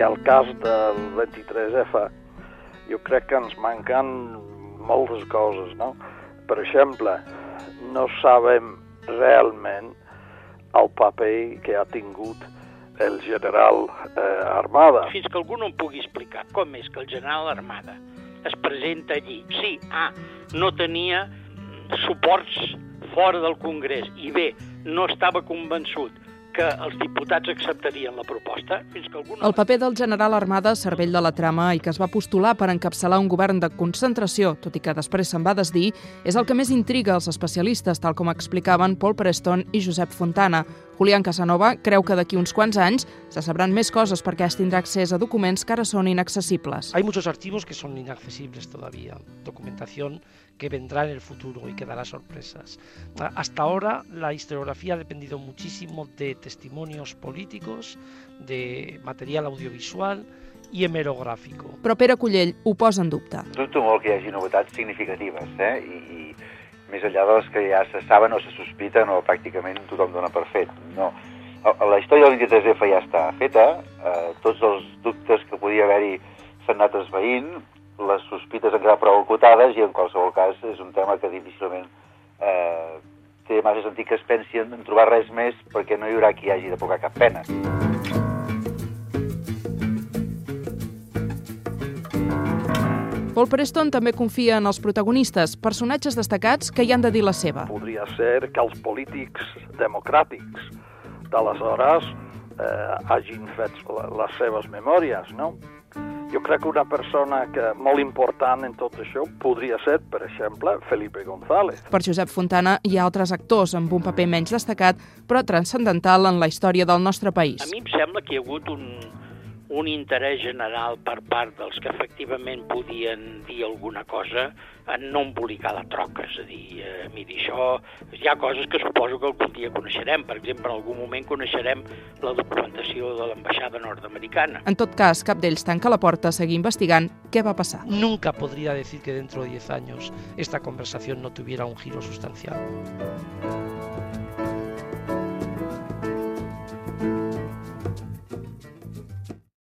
El cas del 23F, jo crec que ens manquen moltes coses, no? Per exemple, no sabem realment el paper que ha tingut el general eh, Armada. Fins que algú no em pugui explicar com és que el general Armada es presenta allí. Sí, A, no tenia suports fora del Congrés i B, no estava convençut que els diputats acceptarien la proposta fins que algú no... El paper del general Armada, cervell de la trama i que es va postular per encapçalar un govern de concentració, tot i que després se'n va desdir, és el que més intriga els especialistes, tal com explicaven Paul Preston i Josep Fontana. Julián Casanova creu que d'aquí uns quants anys se sabran més coses perquè es tindrà accés a documents que ara són inaccesibles. Hay muchos archivos que son inaccesibles todavía, documentación que vendrá en el futuro y que dará sorpresas. Hasta ahora la historiografía ha dependido muchísimo de testimonios políticos, de material audiovisual i hemerogràfico. Però Pere Cullell ho posa en dubte. Dubto molt que hi hagi novetats significatives, eh? I, i més enllà de les que ja se saben o se sospiten o pràcticament tothom dona per fet. No. La història del 23F ja està feta, eh, tots els dubtes que podia haver-hi s'han anat esveint, les sospites han quedat prou acotades i en qualsevol cas és un tema que difícilment massa sentit que es pensi en trobar res més perquè no hi haurà qui hagi de pocar cap pena. Paul Preston també confia en els protagonistes, personatges destacats que hi han de dir la seva. Podria ser que els polítics democràtics d'aleshores eh, hagin fet les seves memòries, no? Jo crec que una persona que molt important en tot això podria ser, per exemple, Felipe González. Per Josep Fontana hi ha altres actors amb un paper menys destacat, però transcendental en la història del nostre país. A mi em sembla que hi ha hagut un, un interès general per part dels que efectivament podien dir alguna cosa en no embolicar la troca, és a dir, eh, miri, això, hi ha coses que suposo que algun dia coneixerem, per exemple, en algun moment coneixerem la documentació de l'ambaixada nord-americana. En tot cas, cap d'ells tanca la porta a seguir investigant què va passar. Nunca podría decir que dentro de 10 años esta conversación no tuviera un giro sustancial.